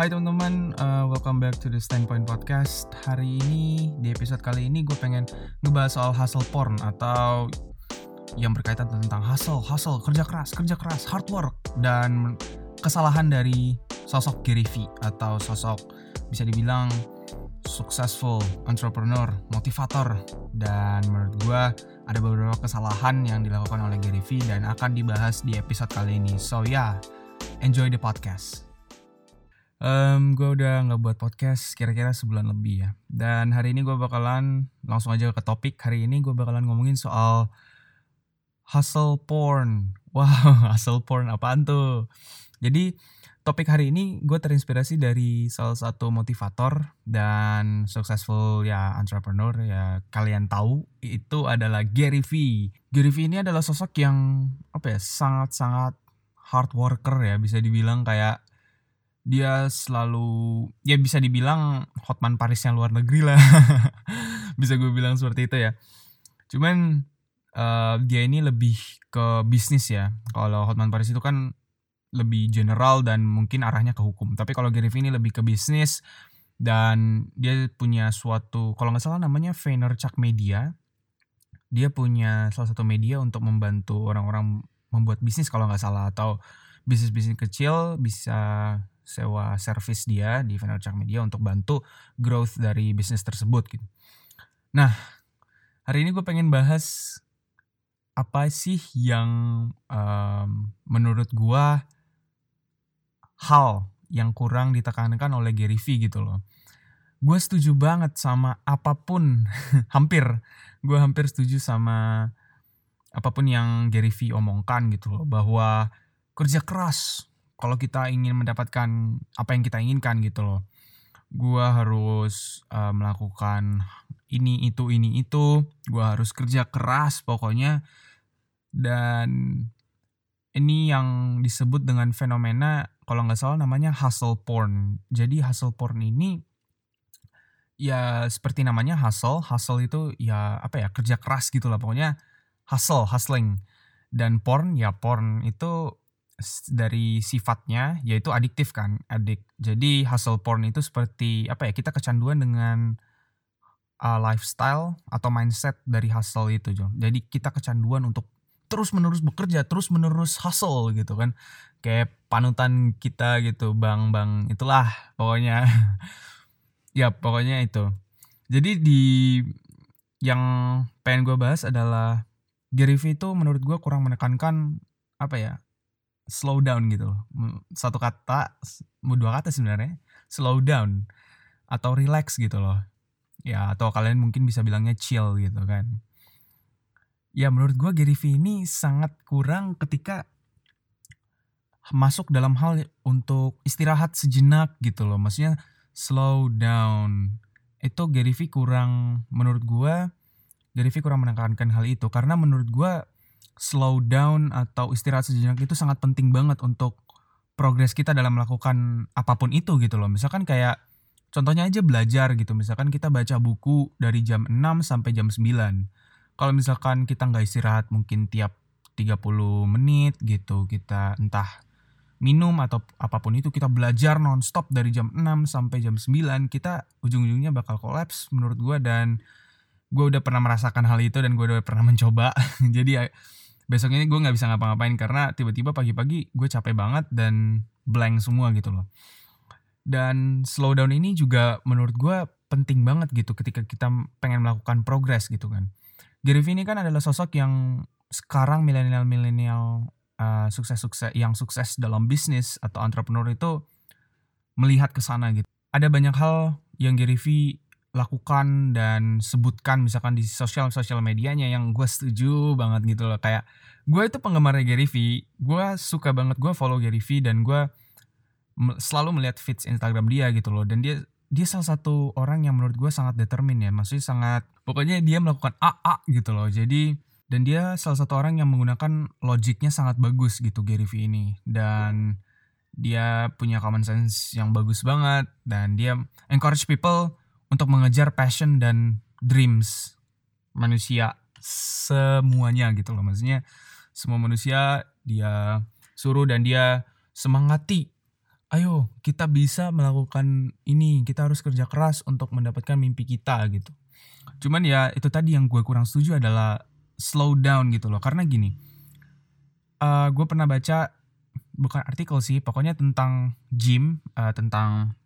Hai teman-teman, uh, welcome back to the Standpoint Podcast. Hari ini, di episode kali ini gue pengen ngebahas soal hustle porn atau yang berkaitan tentang hustle, hustle, kerja keras, kerja keras, hard work, dan kesalahan dari sosok Gary V atau sosok bisa dibilang successful entrepreneur, motivator, dan menurut gue ada beberapa kesalahan yang dilakukan oleh Gary V dan akan dibahas di episode kali ini. So ya, yeah, enjoy the podcast. Um, gue udah nggak buat podcast kira-kira sebulan lebih ya. Dan hari ini gue bakalan langsung aja ke topik. Hari ini gue bakalan ngomongin soal hustle porn. Wow, hustle porn apaan tuh? Jadi topik hari ini gue terinspirasi dari salah satu motivator dan successful ya entrepreneur ya kalian tahu itu adalah Gary V. Gary V ini adalah sosok yang apa ya sangat-sangat hard worker ya bisa dibilang kayak dia selalu ya bisa dibilang Hotman Paris yang luar negeri lah. Bisa gue bilang seperti itu ya. Cuman uh, dia ini lebih ke bisnis ya. Kalau Hotman Paris itu kan lebih general dan mungkin arahnya ke hukum. Tapi kalau Gary Vee ini lebih ke bisnis dan dia punya suatu kalau nggak salah namanya Vaynerchuk Media. Dia punya salah satu media untuk membantu orang-orang membuat bisnis kalau nggak salah. Atau bisnis-bisnis kecil bisa sewa service dia di Vaynerchuk Media untuk bantu growth dari bisnis tersebut gitu. Nah, hari ini gue pengen bahas apa sih yang um, menurut gue hal yang kurang ditekankan oleh Gary Vee gitu loh. Gue setuju banget sama apa pun, hampir, gue hampir setuju sama apa pun yang Gary Vee omongkan gitu loh, bahwa kerja keras kalau kita ingin mendapatkan apa yang kita inginkan gitu loh. Gua harus uh, melakukan ini itu ini itu. Gua harus kerja keras pokoknya. Dan ini yang disebut dengan fenomena kalau nggak salah namanya hustle porn. Jadi hustle porn ini ya seperti namanya hustle hustle itu ya apa ya kerja keras gitu lah pokoknya. Hustle hustling. Dan porn ya porn itu dari sifatnya yaitu adiktif kan adik. Jadi hustle porn itu seperti apa ya kita kecanduan dengan uh, lifestyle atau mindset dari hustle itu Jo. Jadi kita kecanduan untuk terus menerus bekerja terus menerus hustle gitu kan. Kayak panutan kita gitu bang bang itulah pokoknya. Ya pokoknya itu. Jadi di yang pengen gue bahas adalah Gary itu menurut gue kurang menekankan apa ya slow down gitu satu kata dua kata sebenarnya slow down atau relax gitu loh. Ya atau kalian mungkin bisa bilangnya chill gitu kan. Ya menurut gue Gary Vee ini sangat kurang ketika masuk dalam hal untuk istirahat sejenak gitu loh. Maksudnya slow down. Itu Gary Vee kurang menurut gue Gary Vee kurang menekankan hal itu. Karena menurut gue slow down atau istirahat sejenak itu sangat penting banget untuk progres kita dalam melakukan apa pun itu gitu loh. Misalkan kayak contohnya aja belajar gitu. Misalkan kita baca buku dari jam 6 sampai jam 9. Kalau misalkan kita nggak istirahat mungkin tiap 30 menit gitu. Kita entah minum atau apa pun itu kita belajar nonstop dari jam 6 sampai jam 9 kita ujung-ujungnya bakal kolaps menurut gue dan gue udah pernah merasakan hal itu dan gue udah pernah mencoba jadi besoknya gue nggak bisa ngapa-ngapain karena tiba-tiba pagi-pagi gue capek banget dan blank semua gitu loh dan slow down ini juga menurut gue penting banget gitu ketika kita pengen melakukan progres gitu kan Gary Vee ini kan adalah sosok yang sekarang milenial-milenial uh, sukses-sukses yang sukses dalam bisnis atau entrepreneur itu melihat ke sana gitu. Ada banyak hal yang Gary Vee lakukan dan sebutkan misalkan di sosial sosial medianya yang gue setuju banget gitu loh. Kayak gue itu penggemar Gary Vee gue suka banget gue follow Gary Vee dan gue selalu melihat feeds Instagram dia gitu loh. Dan dia dia salah satu orang yang menurut gue sangat determin ya. Maksudnya sangat pokoknya dia melakukan AA gitu loh. Jadi dan dia salah satu orang yang menggunakan logiknya sangat bagus gitu Gary Vee ini. Dan dia punya common sense yang bagus banget dan dia encourage people untuk mengejar passion dan dreams manusia semuanya gitu loh. Maksudnya semua manusia dia suruh dan dia semangati ayo kita bisa melakukan ini kita harus kerja keras untuk mendapatkan mimpi kita gitu. Cuman ya itu tadi yang gue kurang setuju adalah slow down gitu loh. Karena gini uh, gue pernah baca bukan artikel sih pokoknya tentang gym uh, tentang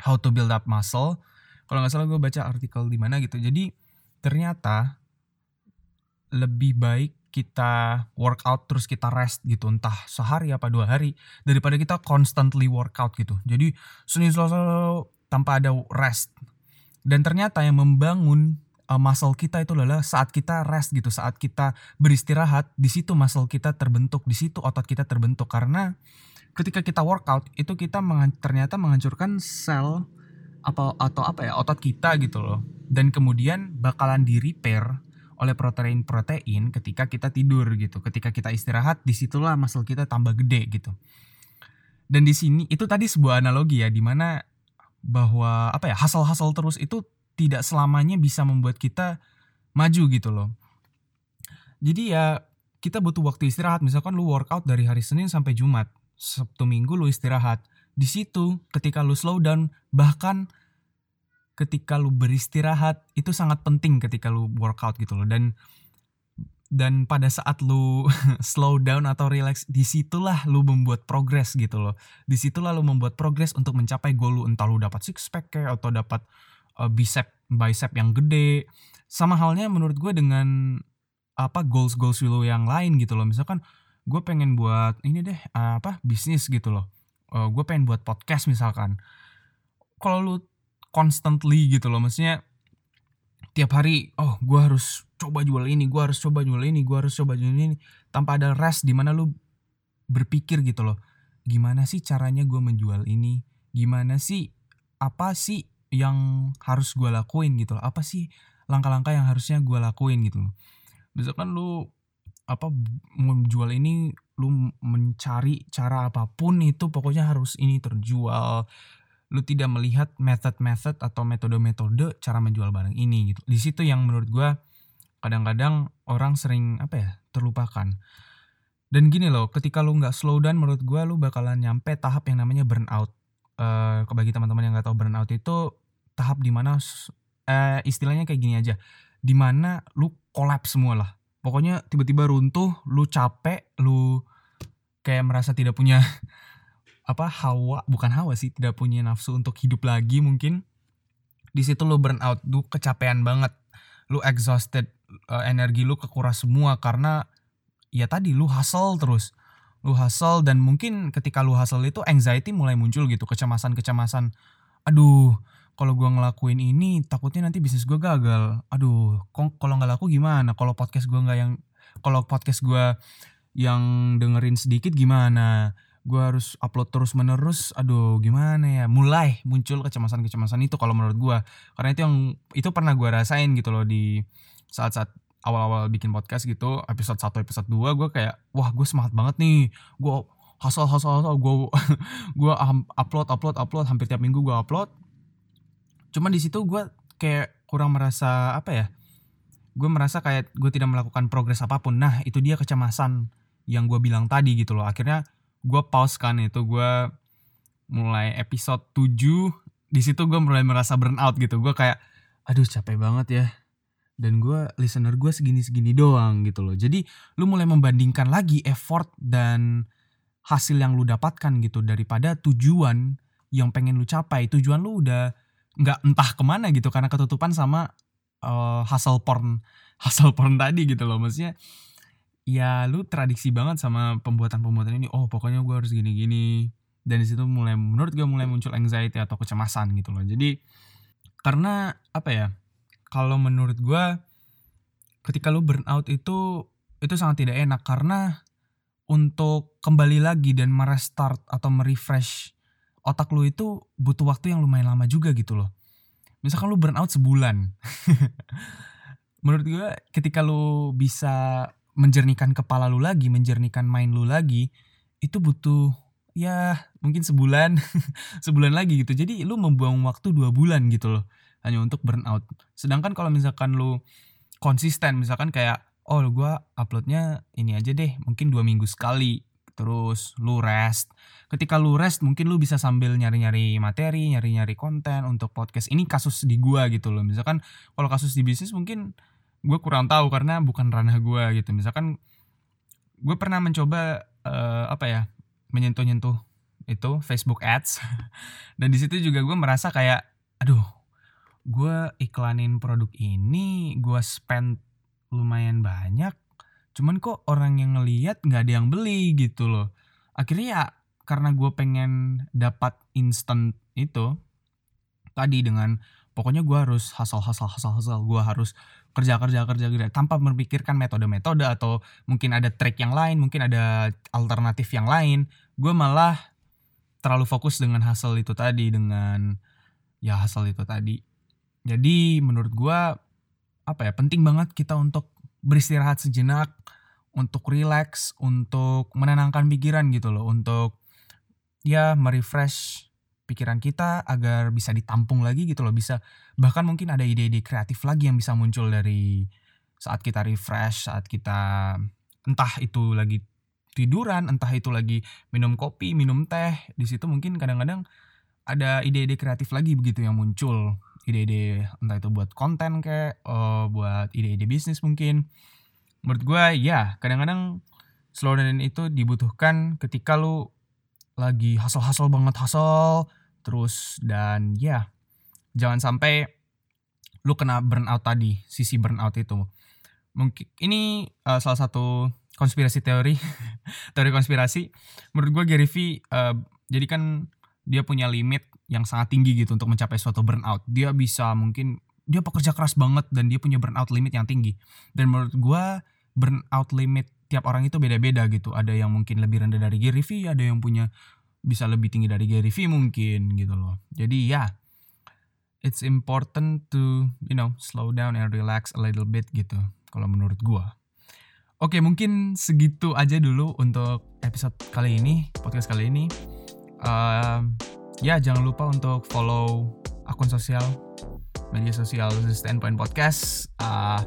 how to build up muscle kalau nggak salah gue baca artikel di mana gitu. Jadi ternyata lebih baik kita workout terus kita rest gitu. Entah sehari apa dua hari daripada kita constantly workout gitu. Jadi Senin Selasa tanpa ada rest. Dan ternyata yang membangun uh, muscle kita itu adalah saat kita rest gitu. Saat kita beristirahat di situ muscle kita terbentuk. Di situ otot kita terbentuk. Karena ketika kita workout itu kita meng ternyata menghancurkan sel apa atau apa ya otot kita gitu loh dan kemudian bakalan di repair oleh protein-protein ketika kita tidur gitu. Ketika kita istirahat, di situlah muscle kita tambah gede gitu. Dan di sini itu tadi sebuah analogi ya, di mana bahwa apa ya hasil-hasil terus itu tidak selamanya bisa membuat kita maju gitu loh. Jadi ya kita butuh waktu istirahat. Misalkan lu workout dari hari Senin sampai Jumat, Sabtu Minggu lu istirahat. Di situ ketika lu slow down bahkan ketika lu beristirahat itu sangat penting ketika lu workout gitu loh. Dan dan pada saat lu slow down atau relax di situlah lu membuat progres gitu loh. Di situlah lu membuat progres untuk mencapai goal lu. Entah lu dapat six pack kayak atau dapat uh, bicep bicep yang gede. Sama halnya menurut gue dengan apa goals goals lu yang lain gitu loh. Misalkan gue pengen buat ini deh uh, apa bisnis gitu loh uh, gue pengen buat podcast misalkan. Kalau lu constantly gitu loh maksudnya tiap hari oh gue harus coba jual ini gue harus coba jual ini gue harus coba jual ini tanpa ada rest di mana lu berpikir gitu loh. Gimana sih caranya gue menjual ini? Gimana sih apa sih yang harus gue lakuin gitu loh? Apa sih langkah-langkah yang harusnya gue lakuin gitu loh? Misalkan lu apa menjual ini lu mencari cara apa pun itu pokoknya harus ini terjual lu tidak melihat method-method atau metode-metode cara menjual barang ini gitu. Di situ yang menurut gue kadang-kadang orang sering apa ya terlupakan. Dan gini loh, ketika lu nggak slow down, menurut gue lu bakalan nyampe tahap yang namanya burnout. Uh, bagi teman-teman yang nggak tahu burnout itu tahap di mana uh, istilahnya kayak gini aja, di mana lu kolaps semua lah. Pokoknya tiba-tiba runtuh, lu capek, lu kayak merasa tidak punya apa hawa bukan hawa sih tidak punya nafsu untuk hidup lagi mungkin. Di situ lu burn out lu kecapean banget. Lu exhausted uh, energi lu kekuras semua karena ya tadi lu hustle terus. Lu hustle dan mungkin ketika lu hustle itu anxiety mulai muncul gitu kecemasan-kecemasan. Aduh kalau gua ngelakuin ini takutnya nanti bisnis gua gagal. Aduh kalau nggak laku gimana? Kalau podcast gua nggak yang kalau podcast gua yang dengerin sedikit gimana? Gue harus upload terus menerus aduh gimana ya? Mulai muncul kecemasan-kecemasan itu kalau menurut gue karena itu yang itu pernah gue rasain gitu loh di saat-saat awal-awal bikin podcast gitu. Episode 1 episode 2 gue kayak wah gue semangat banget nih. Gue hustle hustle hustle. Gue gue upload upload upload. Hampir tiap minggu gue upload cuman di situ gue kayak kurang merasa apa ya gue merasa kayak gue tidak melakukan progres apa pun. Nah itu dia kecemasan yang gue bilang tadi gitu loh. Akhirnya gue pause kan itu gue mulai episode 7 di situ gue mulai merasa burnout gitu. Gue kayak aduh capek banget ya. Dan gue listener gue segini-segini doang gitu loh. Jadi lu mulai membandingkan lagi effort dan hasil yang lu dapatkan gitu daripada tujuan yang pengen lu capai. Tujuan lu udah nggak entah ke mana gitu karena ketutupan sama uh, hasil porn hasil porn tadi gitu loh. Maksudnya ya lu tradisi banget sama pembuatan-pembuatan ini. Oh pokoknya gue harus gini-gini. Dan di situ mulai menurut gue mulai muncul anxiety atau kecemasan gitu loh. Jadi karena apa ya kalau menurut gue ketika lu burnout itu itu sangat tidak enak. Karena untuk kembali lagi dan merestart atau merefresh otak lu itu butuh waktu yang lumayan lama juga gitu loh misalkan lu burnout sebulan menurut gue ketika lu bisa menjernihkan kepala lu lagi, menjernihkan main lu lagi, itu butuh ya mungkin sebulan, sebulan lagi gitu. Jadi lu membuang waktu dua bulan gitu loh, hanya untuk burnout. Sedangkan kalau misalkan lu konsisten, misalkan kayak, oh gue uploadnya ini aja deh, mungkin dua minggu sekali, terus lu rest. Ketika lu rest mungkin lu bisa sambil nyari-nyari materi, nyari-nyari konten untuk podcast. Ini kasus di gua gitu loh. Misalkan kalau kasus di bisnis mungkin gue kurang tahu karena bukan ranah gua gitu. Misalkan gue pernah mencoba uh, apa ya menyentuh-nyentuh itu Facebook Ads dan di situ juga gue merasa kayak aduh gue iklanin produk ini gue spend lumayan banyak cuman kok orang yang ngeliat nggak ada yang beli gitu loh. Akhirnya ya karena gue pengen dapat instant itu tadi dengan pokoknya gue harus hasil hasil hasil hasil gue harus kerja kerja kerja kerja tanpa memikirkan metode-metode atau mungkin ada trik yang lain mungkin ada alternatif yang lain. Gue malah terlalu fokus dengan hasil itu tadi dengan ya hasil itu tadi. Jadi menurut gue apa ya penting banget kita untuk beristirahat sejenak untuk relax untuk menenangkan pikiran gitu loh untuk ya merefresh pikiran kita agar bisa ditampung lagi gitu loh bisa bahkan mungkin ada ide-ide kreatif lagi yang bisa muncul dari saat kita refresh saat kita entah itu lagi tiduran entah itu lagi minum kopi minum teh di situ mungkin kadang-kadang ada ide-ide kreatif lagi begitu yang muncul ide-ide entah itu buat konten kayak uh, buat ide-ide bisnis mungkin. Menurut gue ya kadang-kadang slow down itu dibutuhkan ketika lu lagi hasal-hasal banget hasal terus dan ya jangan sampai lu kena burnout tadi sisi burnout itu. Mungkin ini uh, salah satu konspirasi teori teori konspirasi. Menurut gue Gary V uh, jadi kan dia punya limit yang sangat tinggi gitu untuk mencapai suatu burnout. Dia bisa mungkin dia pekerja keras banget dan dia punya burnout limit yang tinggi. Dan menurut gue burnout limit tiap orang itu beda-beda gitu. Ada yang mungkin lebih rendah dari Gary Vee, ada yang punya bisa lebih tinggi dari Gary Vee mungkin gitu loh. Jadi ya, it's important to you know slow down and relax a little bit gitu. Kalau menurut gue. Oke, mungkin segitu aja dulu untuk episode kali ini, podcast kali ini. Uh, ya jangan lupa untuk follow akun sosial media sosial Standpoint Podcast. Uh,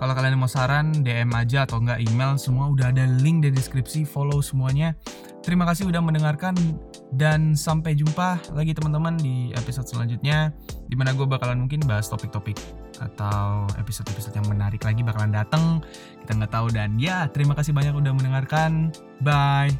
kalau kalian mau saran, DM aja atau enggak email, semua udah ada link di deskripsi, follow semuanya. Terima kasih udah mendengarkan dan sampai jumpa lagi teman-teman di episode selanjutnya di mana gue bakalan mungkin bahas topik-topik atau episode-episode yang menarik lagi bakalan dateng kita nggak tahu dan ya terima kasih banyak udah mendengarkan bye